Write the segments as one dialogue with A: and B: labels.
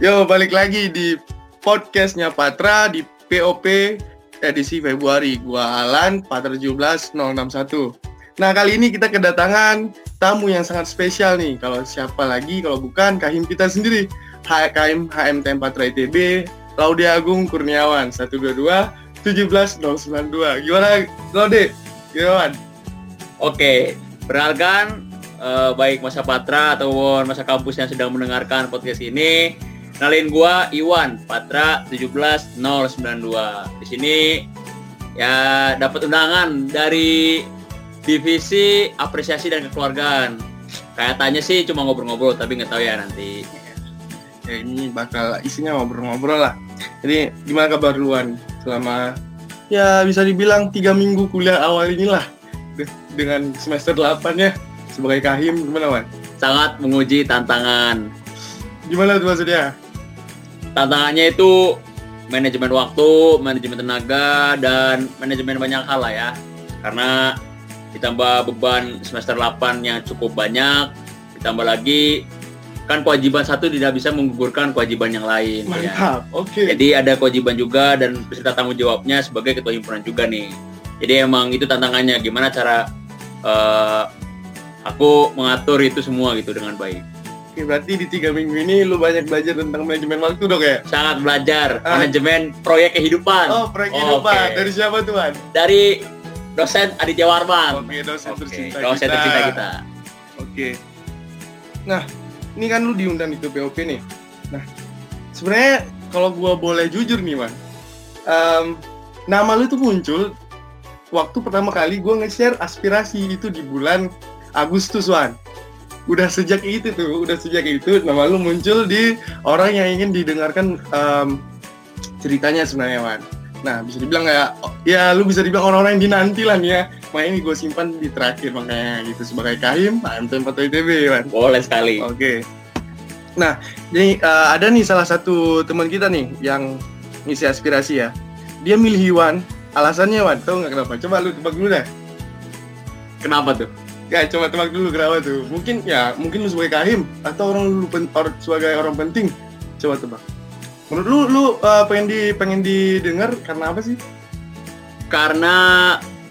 A: Yo, balik lagi di podcastnya Patra di POP edisi Februari. Gua Alan, Patra 17061. Nah, kali ini kita kedatangan tamu yang sangat spesial nih. Kalau siapa lagi, kalau bukan Kahim kita sendiri. H Kahim HMTM Patra ITB, Laude Agung Kurniawan, 122 17092. Gimana, Laude? Gimana?
B: Oke, perkenalkan eh, baik masa Patra ataupun masa kampus yang sedang mendengarkan podcast ini. Kenalin gua Iwan, Patra 17092. Di sini ya dapat undangan dari divisi apresiasi dan kekeluargaan. Kayaknya sih cuma ngobrol-ngobrol tapi nggak tahu ya nanti.
A: Ya, ini bakal isinya ngobrol-ngobrol lah. Jadi, gimana kabar luan selama ya bisa dibilang tiga minggu kuliah awal inilah De- dengan semester 8 ya sebagai kahim gimana Wan?
B: Sangat menguji tantangan.
A: Gimana tuh maksudnya?
B: tantangannya itu manajemen waktu, manajemen tenaga, dan manajemen banyak hal lah ya. Karena ditambah beban semester 8 yang cukup banyak, ditambah lagi kan kewajiban satu tidak bisa menggugurkan kewajiban yang lain. ya.
A: Mantap. Oke.
B: Jadi ada kewajiban juga dan beserta tanggung jawabnya sebagai ketua himpunan juga nih. Jadi emang itu tantangannya gimana cara eh, aku mengatur itu semua gitu dengan baik.
A: Oke, berarti di tiga minggu ini lu banyak belajar tentang manajemen waktu dong ya?
B: Sangat belajar
A: Ah.
B: manajemen proyek kehidupan.
A: Oh, proyek
B: Oke.
A: kehidupan. Dari siapa tuh Wan?
B: dari dosen Aditya Warman.
A: Oke, dosen
B: Oke,
A: tercinta
B: dosen
A: kita.
B: tercinta kita.
A: Oke. Nah, ini kan lu diundang itu POP nih. Nah, sebenarnya kalau gua boleh jujur nih, Wan. em, nama lu tuh muncul waktu pertama kali gua nge-share aspirasi itu di bulan Agustus, Wan. Udah sejak itu tuh, udah sejak itu nama lu muncul di orang yang ingin didengarkan em, ceritanya sebenarnya, Wan. Nah, bisa dibilang kayak, ya lu bisa dibilang orang-orang yang dinanti lah nih ya. Makanya ini gue simpan di terakhir makanya gitu sebagai kahim AMTM 4 ITB kan.
B: Boleh sekali.
A: Oke. Nah, jadi eh, ada nih salah satu teman kita nih yang ngisi aspirasi ya. Dia milih Iwan. Alasannya Wan, tau nggak kenapa? Coba lu tebak dulu deh.
B: Kenapa tuh?
A: Ya, coba tebak dulu kenapa tuh. Mungkin ya, mungkin lu sebagai kahim atau orang lu pen- or- sebagai orang penting. Coba tebak. Menurut lu, lu eh, pengen di pengen didengar karena apa sih?
B: Karena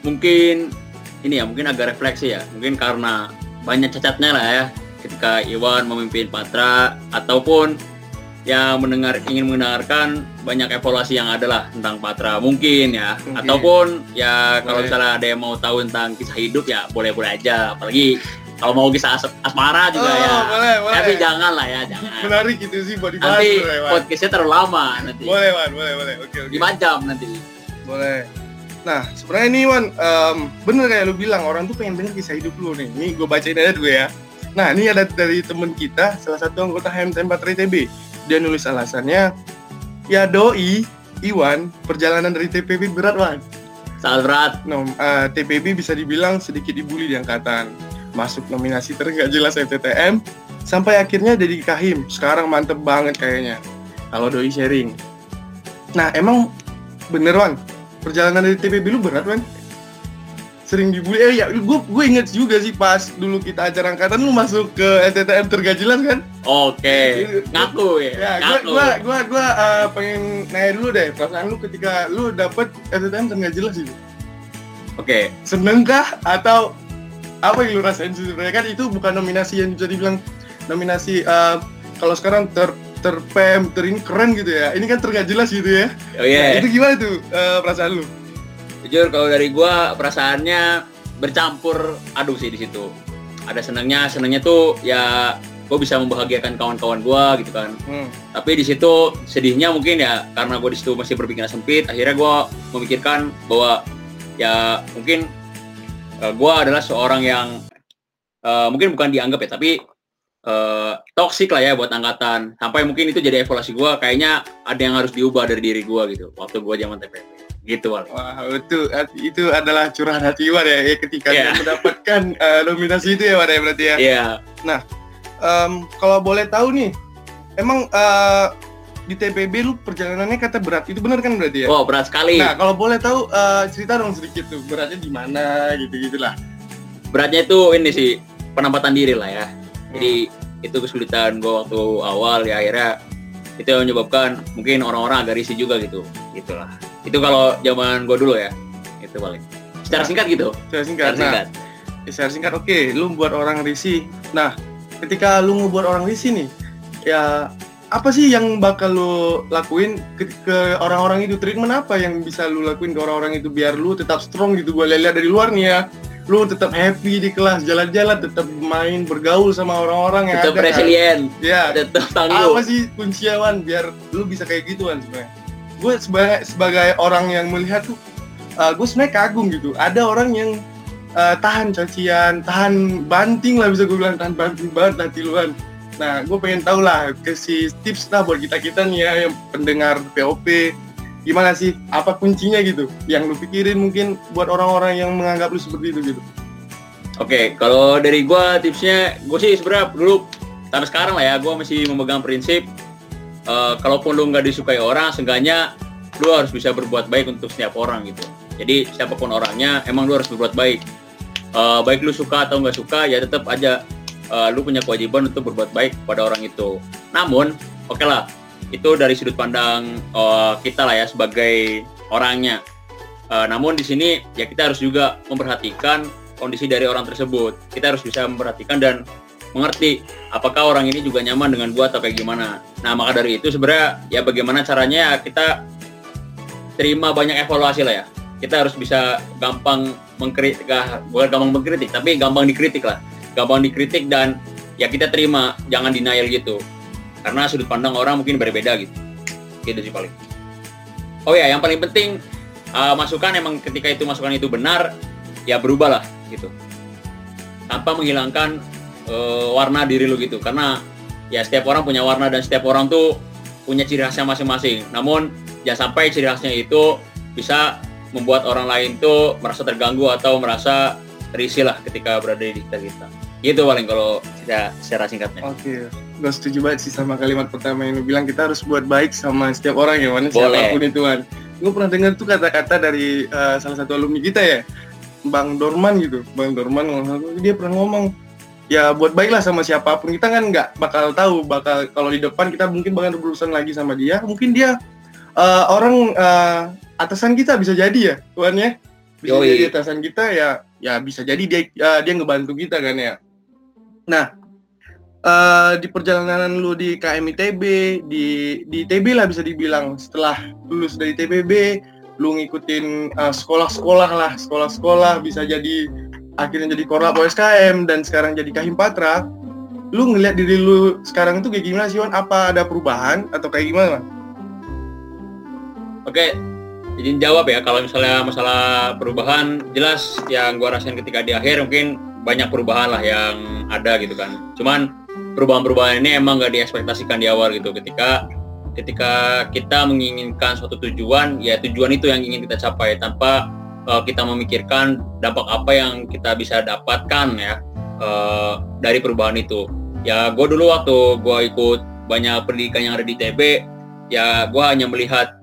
B: mungkin ini ya mungkin agak refleksi ya. Mungkin karena banyak cacatnya lah ya ketika Iwan memimpin Patra ataupun yang mendengar ingin mendengarkan banyak evaluasi yang ada lah tentang Patra mungkin ya
A: Oke.
B: ataupun ya kalau
A: Boleh.
B: misalnya ada yang mau tahu tentang kisah hidup ya boleh-boleh aja apalagi kalau mau kisah as- asmara juga
A: Oh,
B: ya
A: boleh, boleh.
B: tapi jangan lah ya jangan
A: Menarik gitu sih buat dibahas
B: nanti
A: Wan.
B: podcastnya terlalu lama nanti
A: Boleh, Wan, boleh, boleh. Oke, oke.
B: lima jam nanti
A: Boleh. Nah, sebenarnya ini Wan, em, bener kayak lu bilang orang tuh pengen denger kisah hidup lu nih. Ini gue bacain aja dulu ya. Nah, ini ada dari temen kita, salah satu anggota HMTM 4 TB. Dia nulis alasannya, ya doi, Iwan, perjalanan dari TPB berat Wan.
B: sangat berat
A: Nom, eh, TPB bisa dibilang sedikit dibully di angkatan. Masuk nominasi ternggak jelas FTTM, sampai akhirnya jadi kahim. Sekarang mantep banget kayaknya. Kalau doi sharing. Nah, emang bener Wan, perjalanan dari TPB lu berat Wan? Sering dibully, eh ya gue gue inget juga sih pas dulu kita acara angkatan lu masuk ke FTTM tergak jelas kan?
B: oke ngaku ya,
A: Ya, gua
B: ngaku
A: gua gua, gua eh, pengen nanya dulu deh perasaan lu ketika lu dapet FTTM tergak jelas itu.
B: oke
A: seneng kah atau apa yang lu rasain sih sebenarnya? Kan itu bukan nominasi yang bisa dibilang nominasi eh, kalau sekarang ter ter PM ter ini keren gitu ya. Ini kan tergak jelas gitu ya.
B: Oh
A: Nah, itu gimana tuh eh, perasaan lu?
B: Jujur kalau dari gua perasaannya bercampur aduk sih di situ. Ada senangnya senangnya tuh ya gue bisa membahagiakan kawan-kawan gua gitu kan.
A: Hmm.
B: tapi di situ sedihnya mungkin ya karena gue di situ masih berpikiran sempit akhirnya gua memikirkan bahwa ya mungkin eh, gua adalah seorang yang eh, mungkin bukan dianggap ya tapi eh, toksik lah ya buat angkatan. Sampai mungkin itu jadi evaluasi gua kayaknya ada yang harus diubah dari diri gua gitu waktu gua zaman TPP gitu Wal.
A: wah itu itu adalah curahan hati Iwan ya, ya ketika dia mendapatkan eh, nominasi itu ya Wan ya berarti ya?
B: Iya,
A: Nah, em, kalau boleh tahu nih, emang eh, di TPB lu perjalanannya kata berat, itu benar kan berarti ya?
B: Oh berat sekali.
A: Nah, kalau boleh tahu eh, cerita dong sedikit tuh beratnya di mana gitu-gitulah.
B: Beratnya itu ini sih penempatan diri lah ya. Jadi itu kesulitan gue waktu awal ya akhirnya itu yang menyebabkan mungkin orang-orang agak risih juga gitu. Gitulah. Itu kalau zaman gue dulu ya. Itu paling. Secara
A: Nah.
B: singkat gitu.
A: Secara singkat.
B: Secara
A: Nah,
B: singkat.
A: Ya, secara singkat oke lu buat orang risih nah ketika lu ngebuat orang risih nih ya apa sih yang bakal lu lakuin ke, ke orang-orang itu? Treatment apa yang bisa lu lakuin ke orang-orang itu biar lu tetap strong gitu? Gua lihat dari luar nih ya. Lu tetap happy di kelas jalan-jalan tetap main bergaul sama orang-orang yang
B: Tetap
A: ada kan.
B: resilient.
A: ya.
B: Tetap
A: apa
B: tangguh.
A: sih kuncian biar lu bisa kayak gituan sebenarnya? Gue sebagai sebagai orang yang melihat tuh gue sebenarnya kagum gitu. Ada orang yang uh, tahan cacian tahan banting lah bisa gue bilang tahan banting banget hati luan nah gue pengen tahu lah kasih tips lah buat kita kita nih ya yang pendengar POP gimana sih apa kuncinya gitu yang lu pikirin mungkin buat orang-orang yang menganggap lu seperti itu gitu
B: Oke, kalau dari gua tipsnya, gue sih sebenarnya dulu sampai sekarang lah ya, gua masih memegang prinsip eh, kalaupun lu nggak disukai orang, seenggaknya lu harus bisa berbuat baik untuk setiap orang gitu. Jadi siapa pun orangnya, emang lu harus berbuat baik. Eh, baik lu suka atau nggak suka, ya tetap aja eh, lu punya kewajiban untuk berbuat baik pada orang itu. Namun, oke lah, itu dari sudut pandang eh, kita lah ya sebagai orangnya. Eh, namun di sini ya kita harus juga memperhatikan kondisi dari orang tersebut. Kita harus bisa memperhatikan dan mengerti apakah orang ini juga nyaman dengan gua atau kayak gimana. Nah, maka dari itu sebenarnya ya bagaimana caranya kita terima banyak evaluasi lah ya. Kita harus bisa gampang mengkritik, ah, bukan gampang mengkritik, tapi gampang dikritik lah. Gampang dikritik dan ya kita terima, jangan denial gitu. Karena sudut pandang orang mungkin berbeda gitu. Gitu sih paling. Oh ya, yang paling penting uh, masukan emang ketika itu masukan itu benar, ya berubah lah gitu tanpa menghilangkan eh, warna diri lu gitu karena ya setiap orang punya warna dan setiap orang tuh punya ciri khasnya masing-masing namun jangan sampai ciri khasnya itu bisa membuat orang lain tuh merasa terganggu atau merasa risih lah ketika berada di sekitar kita gitu paling kalau secara, secara singkatnya
A: Oke, gue setuju banget sih sama kalimat pertama yang lu bilang kita harus buat baik sama setiap orang ya, mana
B: Boleh.
A: siapa pun itu kan. Gue pernah dengar tuh kata-kata dari eh, salah satu alumni kita ya, Bang Dorman gitu, Bang Dorman dia pernah ngomong ya buat baiklah sama siapa pun kita kan nggak bakal tahu bakal kalau di depan kita mungkin bakal berurusan lagi sama dia mungkin dia eh, orang eh, atasan kita bisa jadi ya Tuhan ya bisa
B: Yoi.
A: jadi atasan kita ya ya bisa jadi dia eh, dia ngebantu kita kan ya nah eh, di perjalanan lu di KMITB di di TB lah bisa dibilang setelah lulus dari TBB lu ngikutin eh, sekolah-sekolah lah sekolah-sekolah bisa jadi akhirnya jadi korlap OSKM dan sekarang jadi Kahim Patra lu ngelihat diri lu sekarang itu kayak gimana sih Wan? Apa ada perubahan atau kayak gimana?
B: Oke, izin jawab ya kalau misalnya masalah perubahan jelas yang gua rasain ketika di akhir mungkin banyak perubahan lah yang ada gitu kan. Cuman perubahan-perubahan ini emang nggak diekspektasikan di awal gitu ketika ketika kita menginginkan suatu tujuan ya tujuan itu yang ingin kita capai tanpa uh, kita memikirkan dampak apa yang kita bisa dapatkan ya uh, dari perubahan itu. Ya gue dulu waktu gue ikut banyak pendidikan yang ada di TB ya gue hanya melihat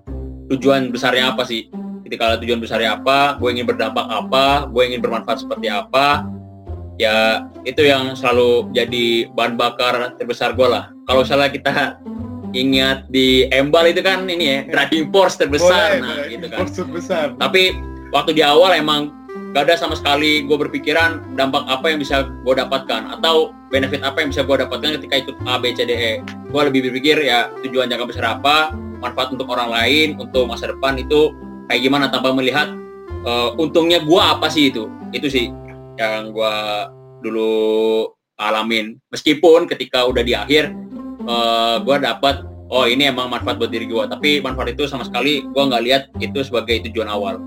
B: tujuan besarnya apa sih ketika tujuan besarnya apa gue ingin berdampak apa gue ingin bermanfaat seperti apa ya itu yang selalu jadi bahan bakar terbesar gue lah kalau misalnya kita ingat di Embal itu kan ini ya driving force terbesar
A: Boleh,
B: nah
A: boleh.
B: gitu kan
A: Force besar.
B: tapi waktu di awal emang gak ada sama sekali gue berpikiran dampak apa yang bisa gue dapatkan atau benefit apa yang bisa gue dapatkan ketika ikut A, B, C, D, E. Gue lebih berpikir ya tujuan jangka besar apa, manfaat untuk orang lain, untuk masa depan itu kayak gimana tanpa melihat eh, untungnya gue apa sih itu. Itu sih yang gue dulu alamin. Meskipun ketika udah di akhir eh, gue dapat oh ini emang manfaat buat diri gue, tapi manfaat itu sama sekali gue nggak lihat itu sebagai tujuan awal.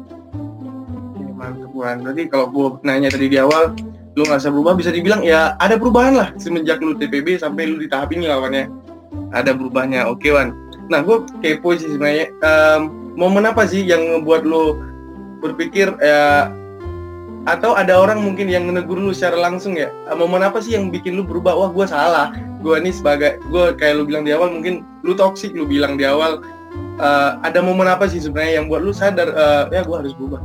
A: Mantep Wan. Berarti kalau gue nanya tadi di awal, lu nggak bisa berubah, bisa dibilang ya ada perubahan lah semenjak lu TPB sampai lu di tahap ini lawannya. Ada berubahnya, oke Wan. Nah, gue kepo sih sebenarnya. Em, momen apa sih yang ngebuat lu berpikir ya atau ada orang mungkin yang menegur lu secara langsung ya? Ah, momen apa sih yang bikin lu berubah? Wah gue salah. Gue nih sebagai gue kayak lu bilang di awal mungkin lu toksik lu bilang di awal. Eh, ada momen apa sih sebenarnya yang buat lu sadar eh, ya gue harus berubah?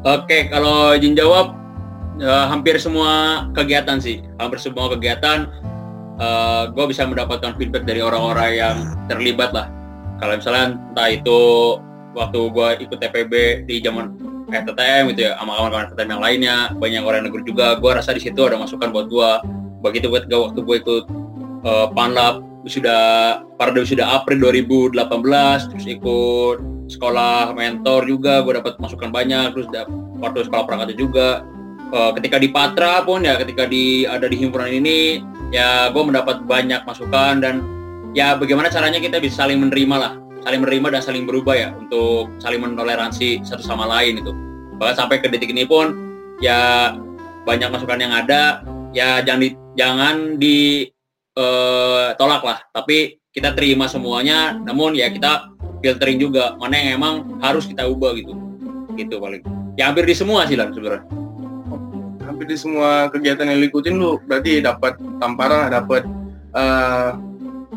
B: Oke, kalau izin jawab eh, hampir semua kegiatan sih, hampir semua kegiatan gue bisa mendapatkan feedback dari orang-orang yang terlibat lah. Kalau misalnya entah itu waktu gue ikut TPB di zaman FTTM gitu ya, sama kawan-kawan FTTM yang lainnya, banyak orang negur juga. Gue rasa di situ ada masukan buat gue. Begitu buat gua- waktu gue ikut eh, Panlab sudah pada sudah April 2018 terus ikut sekolah mentor juga gue dapat masukan banyak terus dap- waktu sekolah perangkat juga Eh, ketika di Patra pun ya ketika di ada di himpunan ini ya gue mendapat banyak masukan dan ya bagaimana caranya kita bisa saling menerima lah. Saling menerima dan saling berubah ya untuk saling mentoleransi satu sama lain itu. Bahkan sampai ke detik ini pun ya banyak masukan yang ada. Ya jangan di, jangan di eh, tolak lah. Tapi kita terima semuanya namun ya kita filtering juga mana yang emang harus kita ubah gitu. Gitu paling. Ya hampir di semua sih lah sebenarnya
A: di semua kegiatan yang lu ikutin lu berarti dapat tamparan dapat eh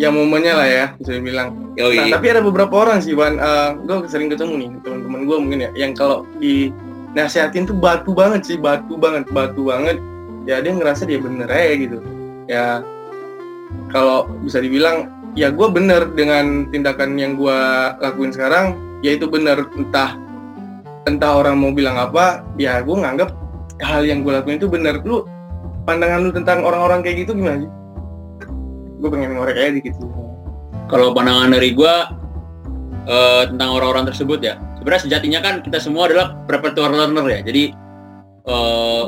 A: ya momennya lah ya bisa dibilang
B: Yoi.
A: Nah, tapi ada beberapa orang sih, Wan. gue sering ketemu nih, teman-teman gue mungkin ya, yang kalau di nasihatin tuh batu banget sih, batu banget, batu banget. Ya dia ngerasa dia bener aja gitu. Ya kalau bisa dibilang, ya gue bener dengan tindakan yang gue lakuin sekarang, ya itu bener. Entah entah orang mau bilang apa, ya gue nganggap hal yang gue lakuin itu bener. Lu pandangan lu tentang orang-orang kayak gitu gimana sih? Gue pengen ngorek aja dikit
B: kalau pandangan dari gua eh, tentang orang-orang tersebut ya sebenarnya sejatinya kan kita semua adalah perpetual learner ya jadi eh,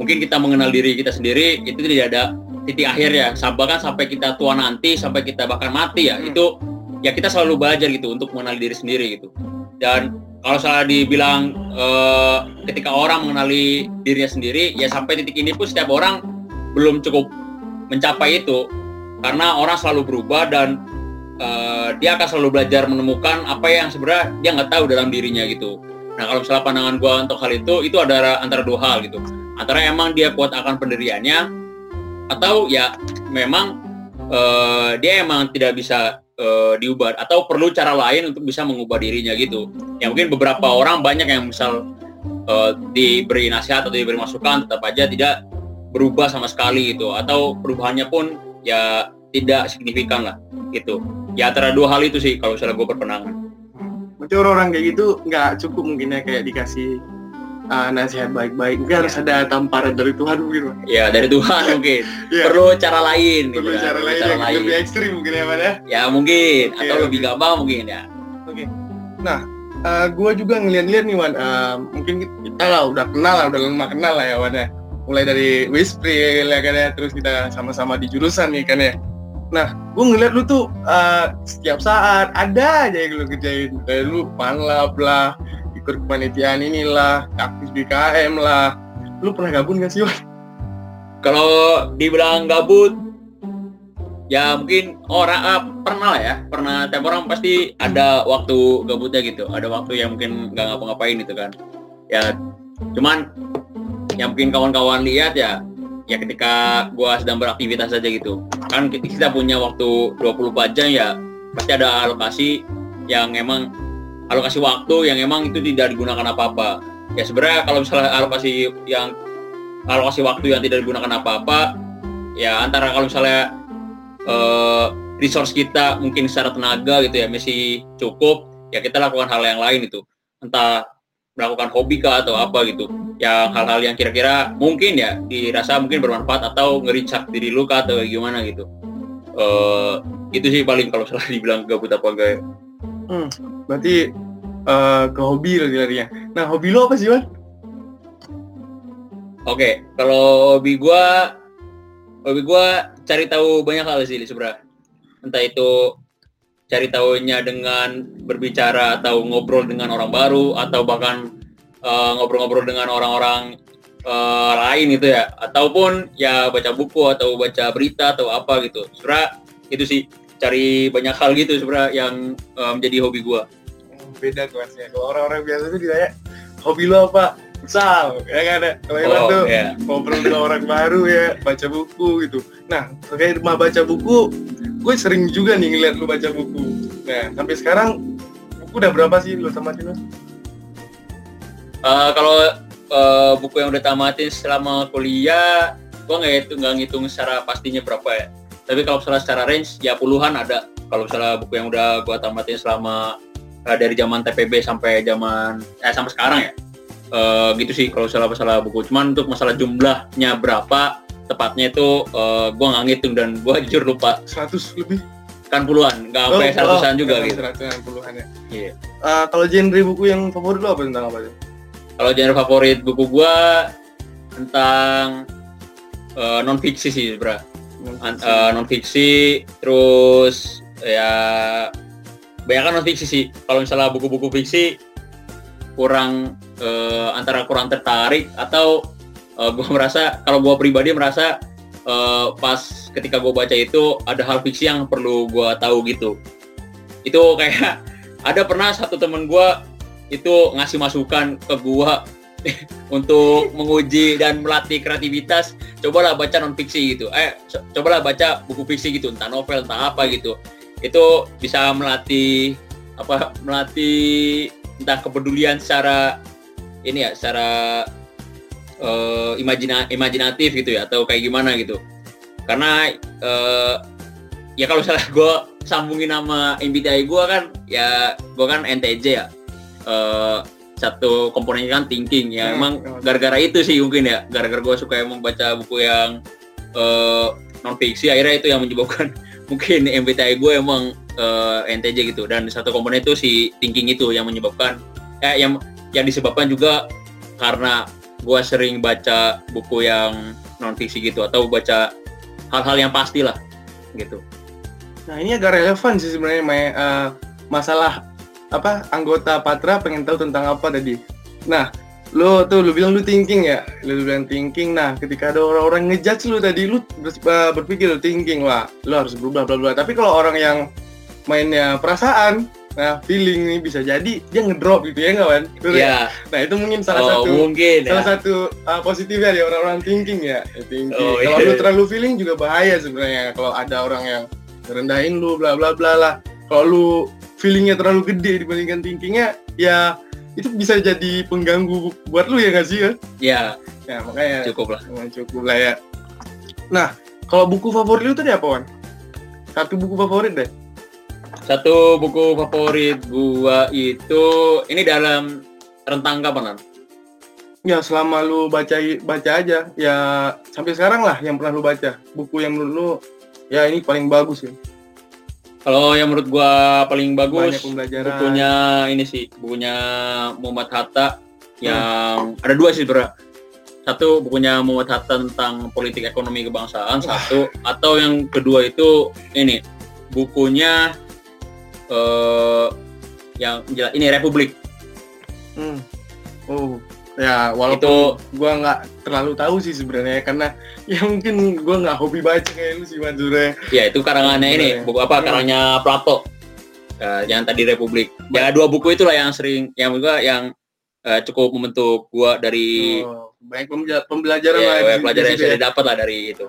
B: mungkin kita mengenal diri kita sendiri itu tidak ada titik akhir ya sampai bahkan sampai kita tua nanti sampai kita bahkan mati ya
A: Hmm.
B: itu ya kita selalu belajar gitu untuk mengenali diri sendiri gitu dan kalau salah dibilang eh, ketika orang mengenali dirinya sendiri ya sampai titik ini pun setiap orang belum cukup mencapai itu karena orang selalu berubah dan eh, dia akan selalu belajar menemukan apa yang sebenarnya dia nggak tahu dalam dirinya gitu. Nah kalau misalnya pandangan gua untuk hal itu itu ada antara dua hal gitu. Antara emang dia kuat akan pendiriannya atau ya memang eh, dia emang tidak bisa eh, diubah atau perlu cara lain untuk bisa mengubah dirinya gitu. Ya mungkin beberapa orang banyak yang misal eh, diberi nasihat atau diberi masukan tetap aja tidak berubah sama sekali gitu. Atau perubahannya pun ya tidak signifikan lah gitu. Ya antara dua hal itu sih kalau misalnya gue berpendangan
A: Berarti orang-orang kayak gitu nggak cukup mungkin ya kayak dikasih uh, nasihat baik-baik. Mungkin harus ada tamparan dari Tuhan mungkin. Pak.
B: ya dari Tuhan mungkin
A: Iya.
B: perlu cara lain
A: Perlu
B: gitu kan.
A: cara lain yang lebih ekstrim mungkin ya Pak ya.
B: ya mungkin
A: Oke,
B: atau
A: oke.
B: lebih gampang mungkin ya
A: Uh, gue juga ngeliat-ngeliat nih Wan, Uh, mungkin kita lah udah kenal lah, udah lama kenal lah ya Wan ya. Mulai dari Wispril ya kan ya, terus kita sama-sama di jurusan nih kan ya. Nah, gue ngeliat lu tuh uh, setiap saat ada aja yang lu kerjain. Kayak lu panlab lah, kepanitiaan inilah, aktif BKM lah. Lu pernah gabung gak sih Wan?
B: kalau dibilang gabut ya mungkin orang ah, pernah lah ya pernah tiap orang pasti ada waktu gabutnya gitu ada waktu yang mungkin nggak ngapa-ngapain gitu kan ya cuman yang mungkin kawan-kawan lihat ya ya ketika gua sedang beraktivitas saja gitu kan kita punya waktu 24 jam ya pasti ada alokasi yang emang alokasi waktu yang emang itu tidak digunakan apa-apa. Ya sebenarnya kalau misalnya alokasi yang alokasi waktu yang tidak digunakan apa-apa ya antara kalau misalnya eh, resource kita mungkin secara tenaga gitu ya masih cukup ya kita lakukan hal yang lain itu. Entah melakukan hobi kah atau apa gitu. Yang hal-hal yang kira-kira mungkin ya dirasa mungkin bermanfaat atau nge-recharge diri lu kah atau gimana gitu. Eh itu sih paling kalau salah dibilang gabut apa enggak ya.
A: Berarti uh, ke hobi lari-larinya. Nah, hobi lu apa sih Wan?
B: Oke, kalau hobi gua hobi gua cari tahu banyak hal sih sebenarnya. Entah itu cari tahunya dengan berbicara atau ngobrol dengan orang baru atau bahkan eh, ngobrol-ngobrol dengan orang-orang eh, lain gitu ya ataupun ya baca buku atau baca berita atau apa gitu. Sebenarnya itu sih cari banyak hal gitu sebenarnya yang eh, menjadi hobi gua.
A: beda kelasnya kalau orang-orang biasa tuh ditanya hobi lo apa Sal, ya kan ya. Kalau Iwan
B: Oh,
A: tuh
B: iya.
A: ngobrol dengan orang baru ya, baca buku gitu. Nah, terkait rumah baca buku, gue sering juga nih ngeliat lu baca buku. Nah, sampai sekarang buku udah berapa sih lu tamatin Mas?
B: Eh, kalau eh, buku yang udah tamatin selama kuliah, gua nggak hitung nggak ngitung secara pastinya berapa ya. Tapi kalau misalnya secara range ya puluhan ada. Kalau misalnya buku yang udah gua tamatin selama eh, dari zaman TPB sampai zaman eh sampai sekarang ya. Eh, gitu sih kalau misalnya masalah buku. Cuman untuk masalah jumlahnya berapa tepatnya itu eh, gua nggak ngitung dan gua jujur lupa
A: 100 lebih?
B: kan puluhan nggak sampai seratusan juga gitu.
A: Seratusan puluhan ya.
B: Iya.
A: Eh, kalau genre buku yang favorit lu apa tentang apa sih?
B: Kalau genre favorit buku gua tentang non fiksi sih, bro. Non fiksi, terus ya banyak non fiksi sih. Kalau misalnya buku-buku fiksi kurang eh, antara kurang tertarik atau eh, gua merasa kalau gua pribadi merasa eh, pas ketika gua baca itu ada hal fiksi yang perlu gua tahu gitu. Itu kayak ada pernah satu temen gua itu ngasih masukan ke gua untuk menguji dan melatih kreativitas cobalah baca non fiksi gitu. Eh co- cobalah baca buku fiksi gitu entah novel entah apa gitu. Itu bisa melatih apa melatih entah kepedulian secara ini ya secara eh, imajina imajinatif gitu ya atau kayak gimana gitu. Karena eh, ya kalau misalnya gue sambungin nama MBTI gue kan ya gue kan NTJ ya. Eh, satu komponennya kan thinking ya.
A: Hmm,
B: emang gara-gara itu sih mungkin ya. Gara-gara gue suka emang baca buku yang non fiksi akhirnya itu yang menyebabkan mungkin MBTI gue emang eh, NTJ gitu. Dan satu komponen itu si thinking itu yang menyebabkan eh, yang yang disebabkan juga karena gue sering baca buku yang non fiksi gitu atau baca hal-hal yang pasti lah gitu.
A: Nah ini agak relevan sih sebenarnya. Eh, masalah apa anggota Patra pengen tahu tentang apa tadi. Nah lu tuh lu bilang lu thinking ya, lu bilang thinking. Nah ketika ada orang-orang ngejudge lu tadi, lu ber- berpikir lu thinking wah lu harus berubah bla bla. Tapi kalau orang yang mainnya perasaan, nah feeling nih bisa jadi dia ngedrop gitu ya nggak kan? Betul ya?
B: ya
A: Nah itu mungkin salah
B: oh,
A: satu
B: mungkin ya
A: salah satu uh, positifnya di orang-orang thinking ya thinking
B: Oh,
A: kalau
B: iya.
A: lu terlalu feeling juga bahaya sebenarnya kalau ada orang yang rendahin lu bla bla bla lah kalau lu feelingnya terlalu gede dibandingkan thinkingnya ya itu bisa jadi pengganggu buat lu ya nggak sih ya?
B: Ya
A: ya makanya
B: cukup lah.
A: Emang cukup lah ya. Nah kalau buku favorit lu tadi apa Wan? satu buku favorit deh.
B: Satu buku favorit gua itu ini dalam rentang kapan Nan?
A: ya selama lu baca baca aja. Ya sampai sekarang lah yang pernah lu baca. Buku yang menurut lu ya ini paling bagus ya
B: Kalau yang menurut gua paling bagus bukunya ini sih, bukunya Muhammad Hatta yang ada dua sih bro. Satu bukunya Muhammad Hatta tentang politik ekonomi kebangsaan, satu atau yang kedua itu ini bukunya eh yang jelas ini Republik.
A: Hmm. Oh, ya walaupun
B: Itu
A: gua nggak terlalu tahu sih sebenarnya karena ya mungkin gua nggak hobi baca kayak lu sih Manjure.
B: ya itu karangannya ini,
A: Iya.
B: buku apa? Karangnya Plato. Eh, yang tadi Republik. Ya dua buku itulah yang sering yang juga yang eh, cukup membentuk gua dari
A: Oh, banyak pembela- pembelajaran
B: ya,
A: lah
B: pelajaran yang
A: ya.
B: dapat lah dari itu.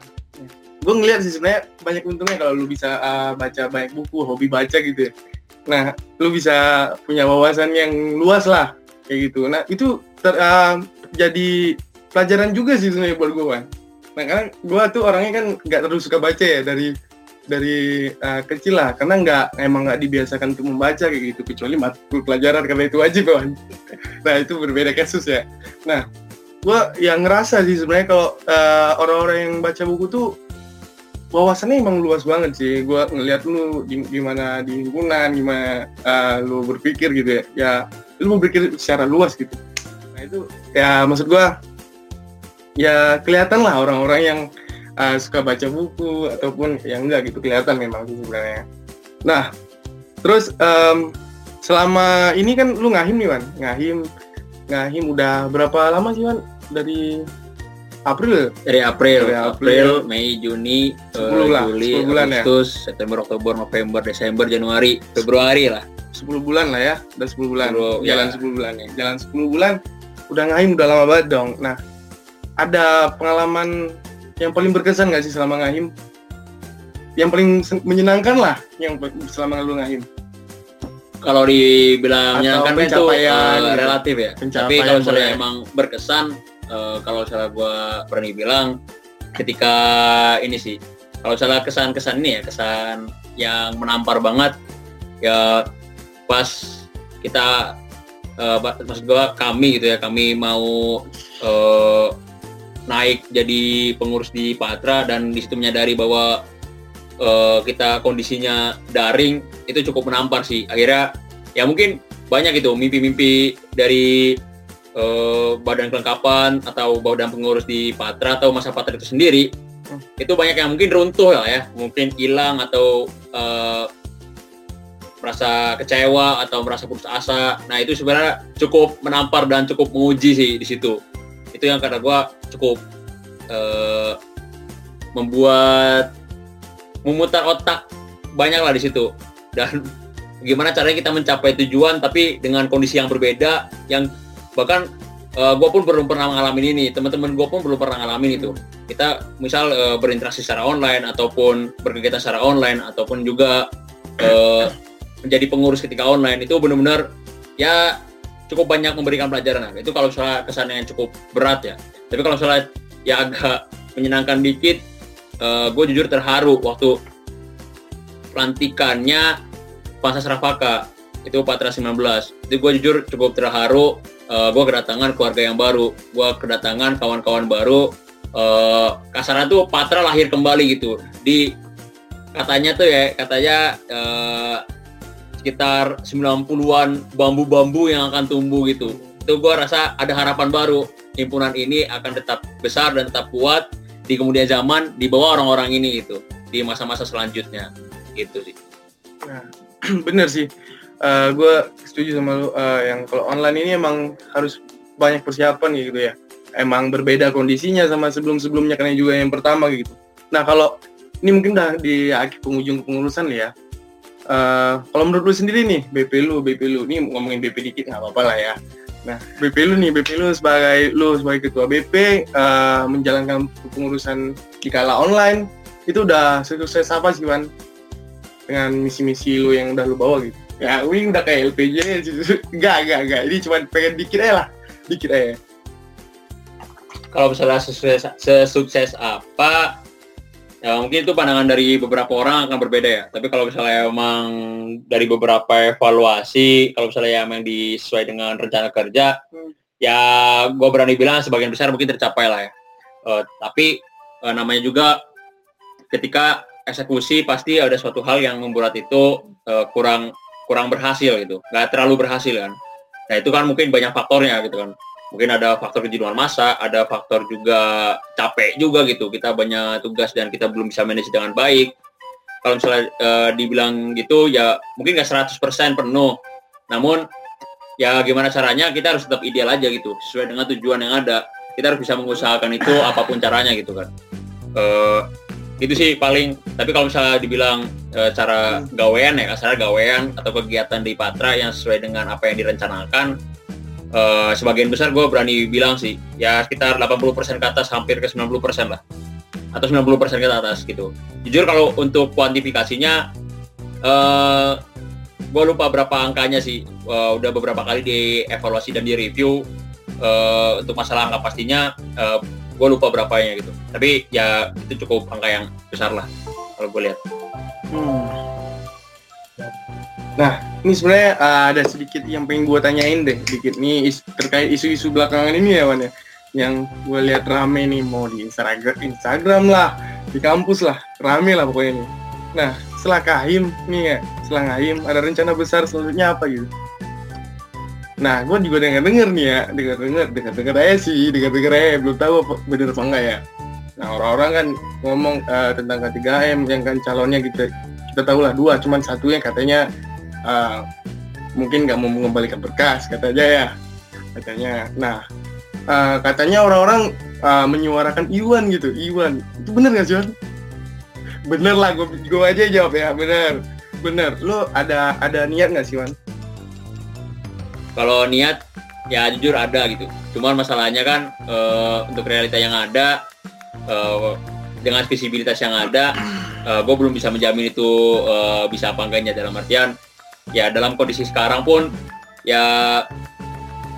A: Gue ngeliat sih sebenarnya banyak untungnya kalau lu bisa uh, baca banyak buku, hobi baca gitu ya. Nah, lu bisa punya wawasan yang luas lah kayak gitu. Nah, itu ter- uh, jadi pelajaran juga sih sebenarnya buat gue Wan. Nah, karena gue tuh orangnya kan nggak terlalu suka baca ya dari dari uh, kecil lah. Karena nggak emang nggak dibiasakan untuk membaca kayak gitu kecuali matkul pelajaran karena itu wajib kawan nah itu berbeda kasus ya. Nah gua yang ngerasa sih sebenarnya kalau uh, orang-orang yang baca buku tuh wawasannya emang luas banget sih. Gua ngeliat lu gimana di lingkungan gimana uh, lu berpikir gitu ya. Ya lu mau berpikir secara luas gitu nah itu ya maksud gua ya kelihatan lah orang-orang yang uh, suka baca buku ataupun yang enggak gitu kelihatan memang sih sebenarnya. Nah, terus em, selama ini kan lu ngahim nih Wan, ngahim, ngahim udah berapa lama sih Wan? Dari April?
B: Dari April,
A: Dari
B: April,
A: April.
B: Mei, Juni, eh,
A: 10 lah,
B: Juli,
A: 10 bulan ya.
B: Agustus, September, Oktober, November, Desember, Januari, Februari lah.
A: 10 bulan lah ya, udah 10 bulan,
B: 10,
A: jalan
B: ya.
A: 10 bulan ya, jalan 10 bulan. udah ngahim udah lama banget dong. Nah, ada pengalaman yang paling berkesan nggak sih selama ngahim? Yang paling menyenangkan lah yang selama lu ngahim.
B: Kalau dibilang
A: Atau
B: menyenangkan kan itu
A: gitu.
B: relatif ya. Tapi kalau misalnya emang berkesan, eh, kalau misalnya gue berani bilang, ketika ini sih, kalau misalnya kesan-kesan ini ya, kesan yang menampar banget, ya pas kita, ba- maksud gue kami gitu ya, kami mau eh, naik jadi pengurus di Patra dan di situ menyadari bahwa eh, kita kondisinya daring itu cukup menampar sih akhirnya ya mungkin banyak gitu mimpi-mimpi dari eh, badan kelengkapan atau badan pengurus di Patra atau masa Patra itu sendiri
A: Hmm.
B: itu banyak yang mungkin runtuh lah ya mungkin hilang atau eh, merasa kecewa atau merasa putus asa. Nah itu sebenarnya cukup menampar dan cukup menguji sih di situ. Itu yang kata gua cukup eh, membuat memutar otak banyak lah di situ. Dan gimana caranya kita mencapai tujuan tapi dengan kondisi yang berbeda yang bahkan gue pun belum pernah ngalamin ini teman-teman gue pun belum pernah ngalamin itu. Kita misal eh, berinteraksi secara online ataupun berkegiatan secara online ataupun juga eh, menjadi pengurus ketika online itu benar-benar ya cukup banyak memberikan pelajaran itu kalau misalnya kesannya yang cukup berat ya. Tapi kalau misalnya ya agak menyenangkan dikit gue jujur terharu waktu pelantikannya Pansa Rafaka itu Patra 19 itu gue jujur cukup terharu gue kedatangan keluarga yang baru gue kedatangan kawan-kawan baru eh kasarnya tuh Patra lahir kembali gitu. Di katanya tuh ya katanya eh, sekitar 90-an bambu-bambu yang akan tumbuh gitu itu gue rasa ada harapan baru himpunan ini akan tetap besar dan tetap kuat di kemudian zaman di bawah orang-orang ini gitu di masa-masa selanjutnya gitu sih
A: Bener sih. gue setuju sama lu eh, yang kalau online ini emang harus banyak persiapan gitu ya. Emang berbeda kondisinya sama sebelum-sebelumnya karena juga yang pertama gitu. Nah kalau ini mungkin udah di akhir penghujung pengurusan ya. Eh, kalau menurut lu sendiri nih BP lu, BP lu, ini ngomongin BP dikit nggak apa-apa lah ya. Nah BP lu nih, BP lu sebagai lu sebagai ketua BP eh, menjalankan pengurusan di kala online itu udah sukses apa sih Wan? dengan misi-misi lu yang udah lu bawa gitu ya wing udah kayak LPJ enggak enggak enggak ini cuma pengen dikit aja lah dikit aja
B: kalau misalnya sukses, sesukses apa ya mungkin itu pandangan dari beberapa orang akan berbeda ya. Tapi kalau misalnya emang dari beberapa evaluasi kalau misalnya emang disesuai dengan rencana kerja
A: Hmm.
B: ya gue berani bilang sebagian besar mungkin tercapai lah ya. Eh, tapi eh, namanya juga ketika eksekusi pasti ada suatu hal yang membuat itu eh, kurang kurang berhasil gitu. Nggak terlalu berhasil kan. Nah itu kan mungkin banyak faktornya gitu kan mungkin ada faktor kejenuhan masa, ada faktor juga capek juga gitu. Kita banyak tugas dan kita belum bisa manage dengan baik. Kalau misalnya eh, dibilang gitu ya mungkin nggak 100% penuh. Namun ya gimana caranya kita harus tetap ideal aja gitu sesuai dengan tujuan yang ada. Kita harus bisa mengusahakan itu apa pun caranya gitu kan. Eh, itu sih paling tapi kalau misalnya dibilang eh, cara gawean ya kasarnya gawean atau kegiatan di Patra yang sesuai dengan apa yang direncanakan eh, sebagian besar gue berani bilang sih ya sekitar 80% ke atas hampir ke 90% lah. Atau 90% ke atas gitu. Jujur kalau untuk kuantifikasinya eh gue lupa berapa angkanya sih. Eh, udah beberapa kali dievaluasi dan direview eh, untuk masalah angka pastinya gue lupa berapanya gitu. Tapi ya itu cukup angka yang besar lah kalau gue lihat.
A: Hmm. Nah, ini sebenarnya uh, ada sedikit yang pengen gue tanyain deh, sedikit nih is- terkait isu-isu belakangan ini ya, Wan ya. Yang gue lihat rame nih mau di Instagram, Instagram lah, di kampus lah, rame lah pokoknya nih. Nah, setelah kahim nih ya, setelah ngahim ada rencana besar selanjutnya apa gitu? Nah, gue juga dengar-dengar nih ya, dengar-dengar, dengar-dengar aja sih, dengar-dengar aja, belum tahu apa, bener apa enggak ya. Nah, orang-orang kan ngomong uh, tentang K3M yang kan calonnya gitu, kita tahu lah dua, cuman satunya katanya uh, mungkin nggak mau mengembalikan berkas katanya ya. Katanya nah uh, katanya orang-orang uh, menyuarakan Iwan gitu. Iwan itu bener nggak sih bener lah gue gue aja jawab ya bener. Bener. Lo ada ada niat nggak sih Wan
B: kalau niat ya jujur ada gitu. Cuman masalahnya kan eh, untuk realita yang ada eh, dengan visibilitas yang ada gue belum bisa menjamin itu eh, bisa apa enggaknya dalam artian ya dalam kondisi sekarang pun ya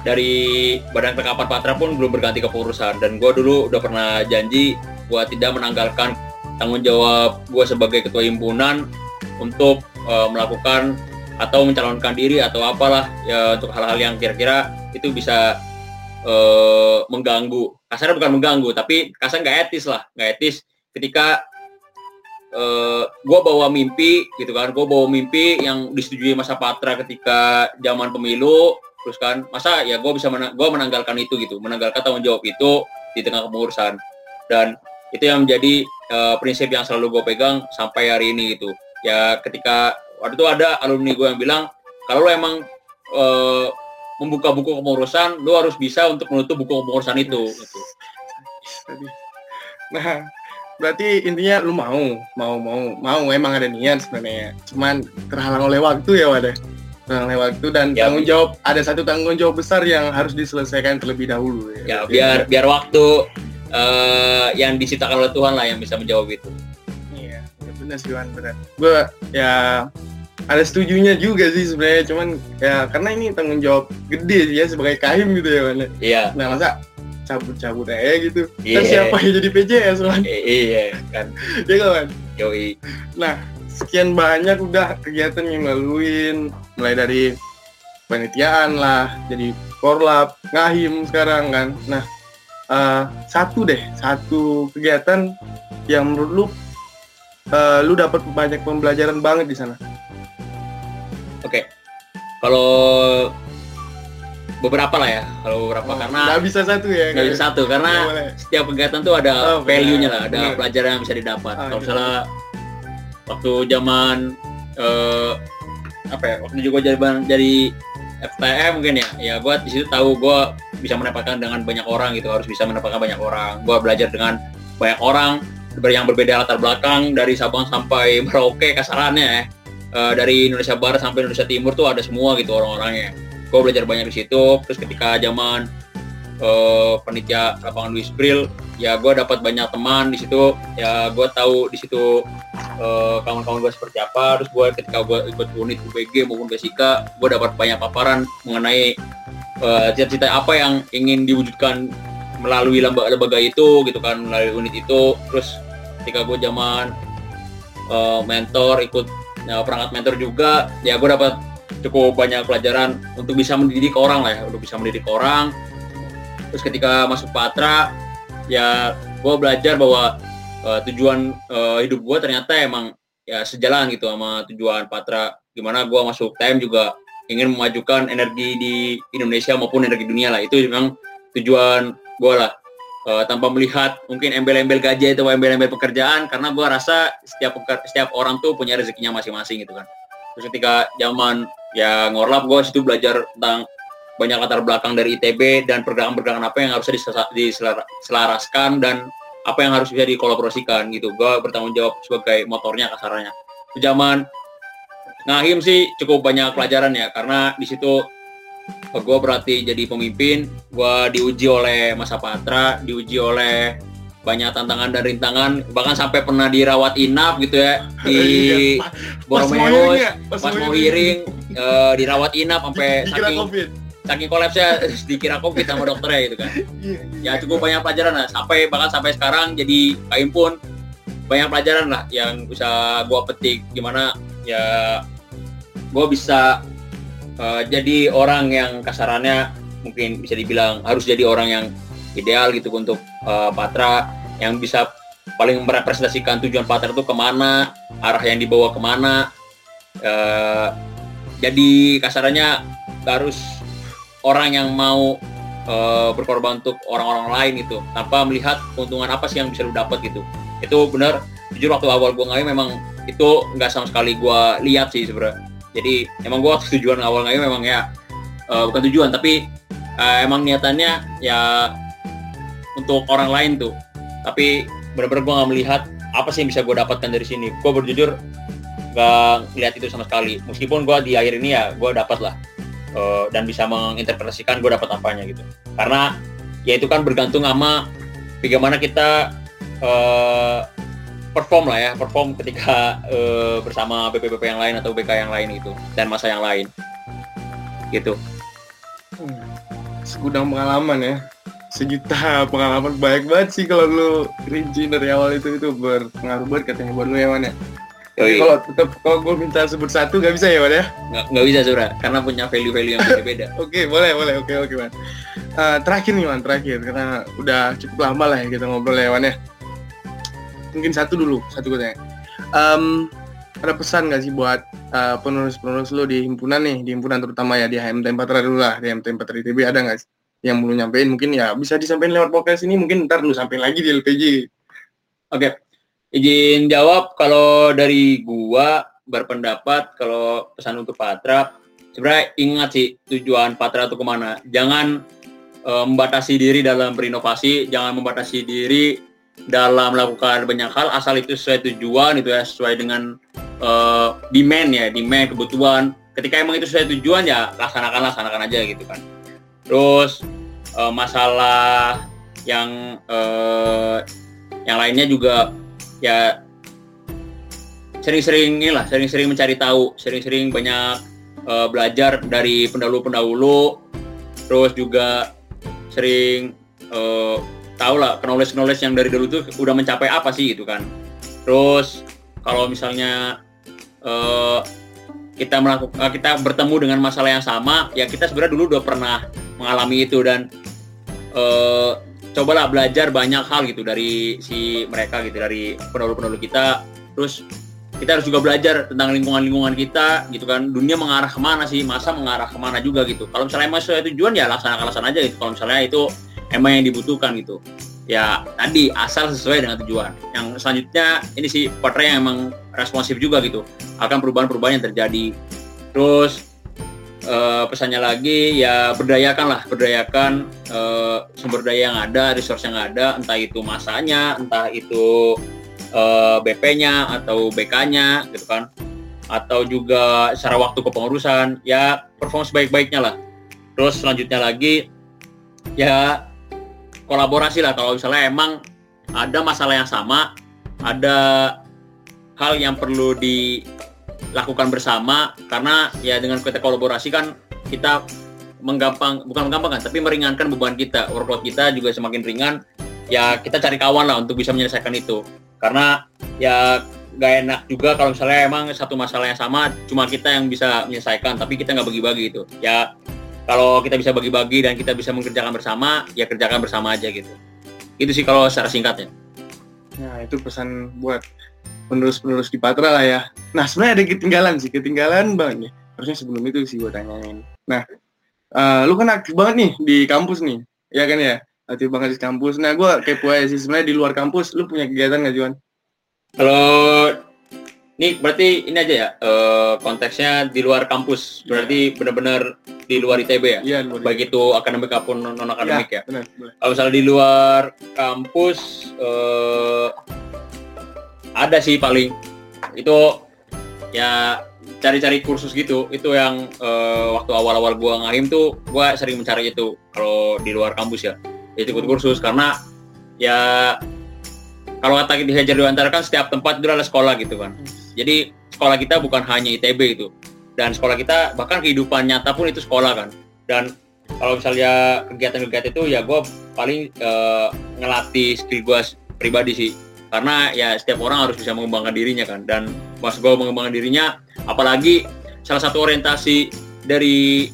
B: dari Badan Kekapan Patra pun belum berganti kepengurusan. Dan gue dulu udah pernah janji gue tidak menanggalkan tanggung jawab gue sebagai ketua himpunan untuk eh, melakukan atau mencalonkan diri atau apalah ya untuk hal-hal yang kira-kira itu bisa eh, mengganggu. Kasarnya bukan mengganggu tapi kasar nggak etis lah. Nggak etis ketika eh gue bawa mimpi gitu kan. Gue bawa mimpi yang disetujui masa patra ketika zaman pemilu. Terus kan masa ya gue bisa mena gue menanggalkan itu gitu. Menanggalkan tanggung jawab itu di tengah kepengurusan. Dan itu yang menjadi eh, prinsip yang selalu gue pegang sampai hari ini gitu. Ya ketika waktu itu ada alumni gue yang bilang kalau lo emang eh, membuka buku kepengurusan lo harus bisa untuk menutup buku kepengurusan itu. Gitu.
A: Tadi. Nah, berarti intinya lu mau, mau, mau, mau emang ada niat sebenarnya. Cuman terhalang oleh waktu ya, wadah. Terhalang oleh waktu dan
B: Ya,
A: tanggung jawab ada satu tanggung jawab besar yang harus diselesaikan terlebih dahulu
B: ya
A: Berarti-
B: biar biar waktu eh, yang diciptakan oleh Tuhan lah yang bisa menjawab itu
A: Iya, ya benar sih Wan, benar. Gue ya ada setujunya juga sih sebenarnya, cuman ya karena ini tanggung jawab gede sih ya sebagai kahim gitu ya Wan.
B: iya
A: Nah masa cabut-cabut aja gitu.
B: Iya.
A: Kan siapa yang jadi PJS Wan?
B: i- iya kan
A: Ya kan
B: yoi
A: Nah, sekian banyak udah kegiatan yang laluin, mulai dari panitiaan lah, jadi korlap, ngahim sekarang kan. Nah, eh, satu deh, satu kegiatan yang menurut lu, eh, lu dapat banyak pembelajaran banget di sana.
B: oke kalau beberapa lah ya kalau beberapa karena
A: nggak bisa satu ya.
B: nggak bisa satu
A: Nggak
B: karena setiap kegiatan tuh ada
A: Oh, benar,
B: value-nya lah ada
A: benar.
B: pelajaran yang bisa didapat
A: Ah,
B: kalau
A: iya.
B: misalnya waktu zaman eh, apa ya waktu juga jadi jadi FTM mungkin ya ya gue di situ tahu gue bisa mendapatkan dengan banyak orang gitu harus bisa mendapatkan banyak orang gue belajar dengan banyak orang yang berbeda latar belakang dari Sabang sampai Merauke kasarannya ya Eh, dari Indonesia Barat sampai Indonesia Timur tuh ada semua gitu orang-orangnya gue belajar banyak di situ. Terus ketika zaman eh, panitia lapangan Luis Bril ya gue dapat banyak teman di situ. Ya gue tahu di situ eh, kawan-kawan gue seperti apa. Terus gue ketika gue ikut unit UBG maupun Besika gue dapat banyak paparan mengenai eh, cita-cita apa yang ingin diwujudkan melalui lembaga-lembaga itu gitu kan melalui unit itu. Terus ketika gue zaman eh, mentor ikut ya, perangkat mentor juga ya gue dapat cukup banyak pelajaran untuk bisa mendidik orang lah ya untuk bisa mendidik orang. Terus ketika masuk Patra ya gue belajar bahwa eh, tujuan eh, hidup gue ternyata emang ya sejalan gitu sama tujuan Patra. Gimana gue masuk TM juga ingin memajukan energi di Indonesia maupun energi dunia lah. Itu memang tujuan gue lah. Eh, tanpa melihat mungkin embel-embel gaji atau embel-embel pekerjaan karena gue rasa setiap setiap orang tuh punya rezekinya masing-masing gitu kan. Terus ketika zaman ya ngorlap gue situ belajar tentang banyak latar belakang dari ITB dan pergerakan-pergerakan apa yang harus disela- diselaraskan dan apa yang harus bisa dikolaborasikan gitu. Gue bertanggung jawab sebagai motornya kasarannya Di zaman ngahim sih cukup banyak pelajaran ya karena di situ gue berarti jadi pemimpin gue diuji oleh masa patra diuji oleh banyak tantangan dan rintangan bahkan sampai pernah dirawat inap gitu ya di
A: Iya, Pas mau
B: Eh, dirawat inap sampai saking
A: covid.
B: saking kolapsnya dikira covid sama dokternya gitu kan.
A: Iya,
B: ya cukup banyak pelajaran lah. Sampai bahkan sampai sekarang jadi kain pun banyak pelajaran lah yang bisa gua petik. Gimana ya gua bisa eh, jadi orang yang kasarannya mungkin bisa dibilang harus jadi orang yang ideal gitu untuk eh, Patra. Yang bisa paling merepresentasikan tujuan Patra itu ke mana arah yang dibawa ke mana. Eh, jadi kasarannya harus orang yang mau eh, berkorban untuk orang-orang lain itu tanpa melihat keuntungan apa sih yang bisa lu dapat gitu. Itu benar jujur waktu awal gua ngayu memang itu nggak sama sekali gua lihat sih sebenarnya jadi emang gua tujuan awal ngayu memang ya eh, bukan tujuan tapi eh, emang niatannya ya untuk orang lain tuh. Tapi benar-benar gua nggak melihat apa sih yang bisa gua dapatkan dari sini. Gua berjujur nggak lihat itu sama sekali meskipun gua di akhir ini ya gua dapat lah eh, dan bisa menginterpretasikan gue dapat apanya gitu karena ya itu kan bergantung sama bagaimana kita eh, perform lah ya perform ketika eh, bersama BP-BP yang lain atau BK yang lain itu dan masa yang lain gitu
A: Hmm. Segudang pengalaman ya. Sejuta pengalaman banyak banget sih kalau lu rinci dari awal itu itu berpengaruh banget katanya buat lu ya Wan ya. Tapi kalau tetap kalau gue minta sebut satu nggak bisa ya Wan ya.
B: nggak bisa Zura karena punya value-value yang beda-beda.
A: Oke boleh boleh. Oke oke Wan. Eh, terakhir nih Wan terakhir. Karena udah cukup lama lah ya kita ngobrol ya Wan ya. Mungkin satu dulu satu gue tanya. Em, ada pesan nggak sih buat eh, penulis-penulis lu di himpunan nih? Di himpunan terutama ya di HMT Patra dulu lah di HMT Patra ITB ada nggak sih yang lu nyampein? Mungkin ya bisa disampaikan lewat podcast ini mungkin ntar lu sampein lagi di LPG
B: Oke, izin jawab kalau dari gua berpendapat kalau pesan untuk Patra, sebenarnya ingat sih tujuan Patra itu ke mana. Jangan eh, membatasi diri dalam berinovasi, jangan membatasi diri dalam melakukan banyak hal asal itu sesuai tujuan itu ya sesuai dengan eh, demand ya, demand kebutuhan. Ketika emang itu sesuai tujuan ya laksanakan laksanakan aja gitu kan. Terus eh, masalah yang yang lainnya juga ya sering-sering inilah sering-sering mencari tahu sering-sering banyak eh, belajar dari pendahulu-pendahulu terus juga sering eh, tahu lah knowledge-knowledge yang dari dulu tuh udah mencapai apa sih gitu kan. Terus kalau misalnya eh, kita melakukan kita bertemu dengan masalah yang sama ya kita sebenarnya dulu udah pernah mengalami itu dan eh, cobalah belajar banyak hal gitu dari si mereka gitu dari pendahulu-pendahulu kita. Terus kita harus juga belajar tentang lingkungan-lingkungan kita gitu kan. Dunia mengarah ke mana sih? Masa mengarah ke mana juga gitu. Kalau misalnya emang sesuai tujuan ya laksanakan laksanakan aja gitu. Kalau misalnya itu emang yang dibutuhkan gitu. Ya tadi asal sesuai dengan tujuan. Yang selanjutnya ini sih partner yang emang responsif juga gitu. Akan perubahan-perubahan yang terjadi. Terus eh, pesannya lagi ya berdayakan lah berdayakan eh, sumber daya yang ada resource yang ada entah itu masanya entah itu eh, BP-nya atau BK-nya gitu kan. Atau juga secara waktu kepengurusan ya perform sebaik-baiknya lah. Terus selanjutnya lagi ya kolaborasi lah. Kalau misalnya emang ada masalah yang sama ada hal yang perlu dilakukan bersama karena ya dengan kita kolaborasi kan kita menggampang bukan menggampangkan tapi meringankan beban kita workload kita juga semakin ringan. Ya kita cari kawan lah untuk bisa menyelesaikan itu. Karena ya gak enak juga kalau misalnya emang satu masalah yang sama cuma kita yang bisa menyelesaikan tapi kita nggak bagi-bagi itu ya kalau kita bisa bagi-bagi dan kita bisa mengerjakan bersama ya kerjakan bersama aja gitu. Itu sih kalau secara singkatnya.
A: Nah itu pesan buat penulis-penulis di Patra lah ya. Nah sebenarnya ada ketinggalan sih ketinggalan banget nih. Harusnya sebelum itu sih gue tanyain. Nah eh, lu kan aktif banget nih di kampus nih ya kan ya? Aktif banget di kampus. Nah gue kepo aja sih sebenarnya di luar kampus lu punya kegiatan nggak Juan?
B: Kalau ini berarti ini aja ya eh, konteksnya di luar kampus. Berarti benar-benar di luar ITB ya?
A: Iya luar
B: baik itu akademik maupun non akademik ya.
A: benar boleh
B: Kalau misalnya di luar kampus eh, ada sih paling. Itu ya cari-cari kursus gitu. Itu yang eh, waktu awal-awal gua ngahim tuh gua sering mencari itu kalau di luar kampus ya. Itu ikut kursus karena ya kalau kata di Hajar Dewantara kan setiap tempat itu adalah sekolah gitu kan. Jadi sekolah kita bukan hanya ITB itu dan sekolah kita bahkan kehidupan nyata pun itu sekolah kan. Dan kalau misalnya kegiatan-kegiatan itu ya gue paling eh, ngelatih skill gue pribadi sih karena ya setiap orang harus bisa mengembangkan dirinya kan. Dan mas gue mengembangkan dirinya apalagi salah satu orientasi dari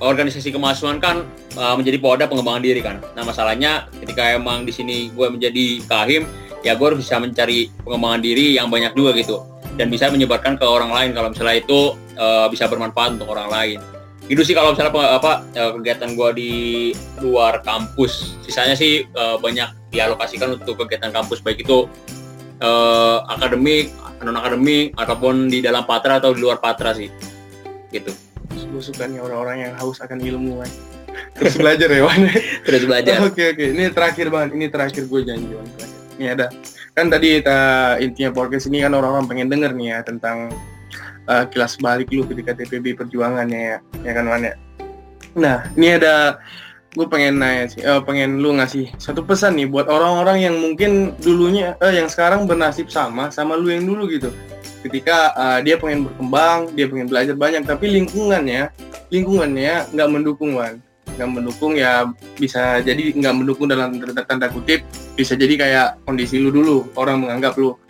B: organisasi kemahasiswaan kan eh, menjadi poda pengembangan diri kan. Nah masalahnya ketika emang di sini gue menjadi kahim ya gue harus bisa mencari pengembangan diri yang banyak juga gitu. Dan bisa menyebarkan ke orang lain kalau misalnya itu eh, bisa bermanfaat untuk orang lain itu sih kalau misalnya apa eh, kegiatan gua di luar kampus. Sisanya sih eh, banyak dialokasikan untuk kegiatan kampus. Baik itu eh, akademik non akademik ataupun di dalam patra atau di luar patra sih. Gitu.
A: Gue suka nih orang-orang yang haus akan ilmu kan terus belajar ya Wan?
B: Terus belajar.
A: Oke oke, ini terakhir banget, ini terakhir gue janji Wan. Ini ada, kan tadi kita intinya podcast ini kan orang-orang pengen denger nih ya tentang uh, kilas balik lu ketika TPB perjuangannya ya, ya kan Wan ya. Nah, ini ada gue pengen nanya sih, eh, pengen lu ngasih satu pesan nih buat orang-orang yang mungkin dulunya, eh, yang sekarang bernasib sama sama lu yang dulu gitu. Ketika uh, dia pengen berkembang, dia pengen belajar banyak, tapi lingkungannya, lingkungannya nggak mendukung Wan, nggak mendukung ya bisa jadi nggak mendukung dalam tanda kutip, bisa jadi kayak kondisi lu dulu, orang menganggap lu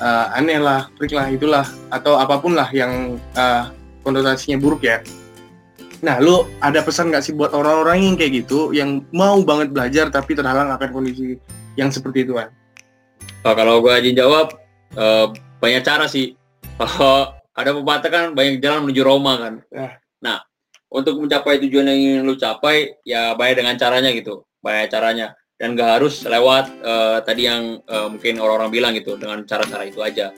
A: uh, aneh lah, freak lah, itulah, atau apa pun lah yang uh, konotasinya buruk ya. Nah, lu ada pesan nggak sih buat orang-orang yang kayak gitu, yang mau banget belajar tapi terhalang akan kondisi yang seperti itu kan?
B: Oh, kalau gue izin jawab, eh, banyak cara sih. Kalau ada pepatah kan banyak jalan menuju Roma kan.
A: Ya.
B: Nah, untuk mencapai tujuan yang ingin lu capai, ya banyak dengan caranya gitu, banyak caranya. Dan gak harus lewat eh, tadi yang eh, mungkin orang-orang bilang gitu, dengan cara-cara itu aja.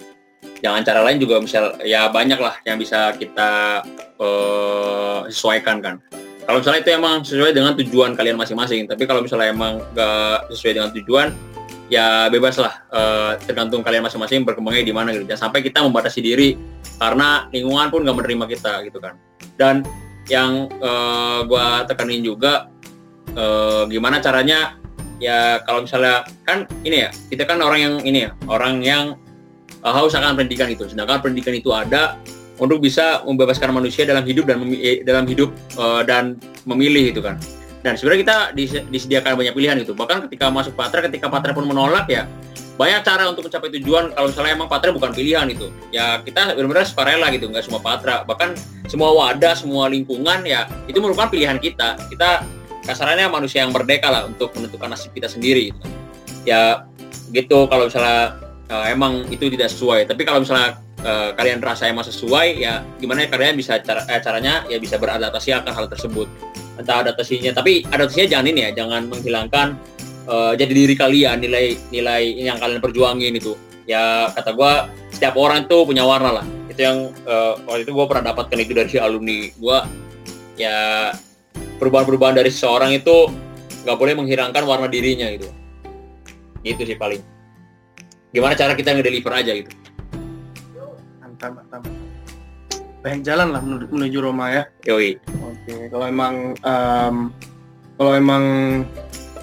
B: Jangan cara lain juga misal, ya banyak lah yang bisa kita eh, sesuaikan kan. Kalau misalnya itu emang sesuai dengan tujuan kalian masing-masing, tapi kalau misalnya emang gak sesuai dengan tujuan, ya bebas lah eh, tergantung kalian masing-masing berkembangnya di mana gitu jangan sampai kita membatasi diri karena lingkungan pun nggak menerima kita gitu kan dan yang eh, gua tekanin juga eh, gimana caranya ya kalau misalnya kan ini ya kita kan orang yang ini ya orang yang eh, haus akan pendidikan itu sedangkan pendidikan itu ada untuk bisa membebaskan manusia dalam hidup dan eh, dalam hidup eh, dan memilih gitu kan dan sebenarnya kita dis- disediakan banyak pilihan itu. Bahkan ketika masuk Patra, ketika Patra pun menolak ya banyak cara untuk mencapai tujuan. Kalau misalnya emang Patra bukan pilihan itu, ya kita benar-benar sukarela gitu, nggak semua Patra. Bahkan semua wadah, semua lingkungan ya itu merupakan pilihan kita. Kita kasarannya manusia yang merdeka lah untuk menentukan nasib kita sendiri. Gitu. Ya gitu kalau misalnya eh, emang itu tidak sesuai. Tapi kalau misalnya eh, kalian rasa emang sesuai, ya gimana ya kalian bisa cara, eh, caranya ya bisa beradaptasi akan hal tersebut entah adaptasinya tapi adaptasinya jangan ini ya jangan menghilangkan eh, jadi diri kalian nilai nilai yang kalian perjuangin itu ya kata gua setiap orang tuh punya warna lah itu yang eh, waktu itu gua pernah dapatkan itu dari alumni gua ya perubahan-perubahan dari seseorang itu nggak boleh menghilangkan warna dirinya gitu itu sih paling gimana cara kita ngedeliver aja gitu
A: Mantap, mantap. Banyak jalan lah menuju, menuju Roma ya.
B: yoi
A: Oke, kalau emang em, kalau emang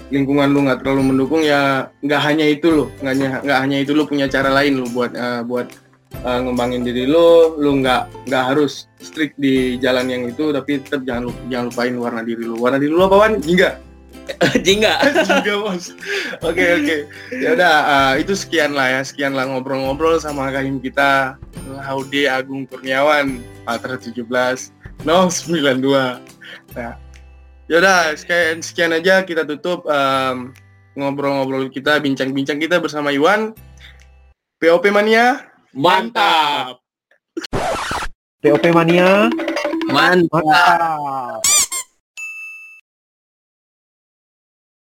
A: lingkungan lu nggak terlalu mendukung ya nggak hanya itu lo, nggak hanya nggak hanya itu lu punya cara lain lu buat eh, buat eh, ngembangin diri lu, lu nggak nggak harus strict di jalan yang itu, tapi tetap jangan lu, jangan lupain warna diri lu. Warna diri lu apa wan? Jingga.
B: jingga
A: Jingga bos. Oke oke. Ya udah eh, itu sekian lah ya, sekian lah ngobrol-ngobrol sama kahim kita Haude Agung Kurniawan, Patra 17 092. Nah, yaudah sekian sekian aja kita tutup em, ngobrol-ngobrol kita, bincang-bincang kita bersama Iwan. POP Mania,
B: mantap.
C: POP Mania.
B: Mantap.
C: Mantap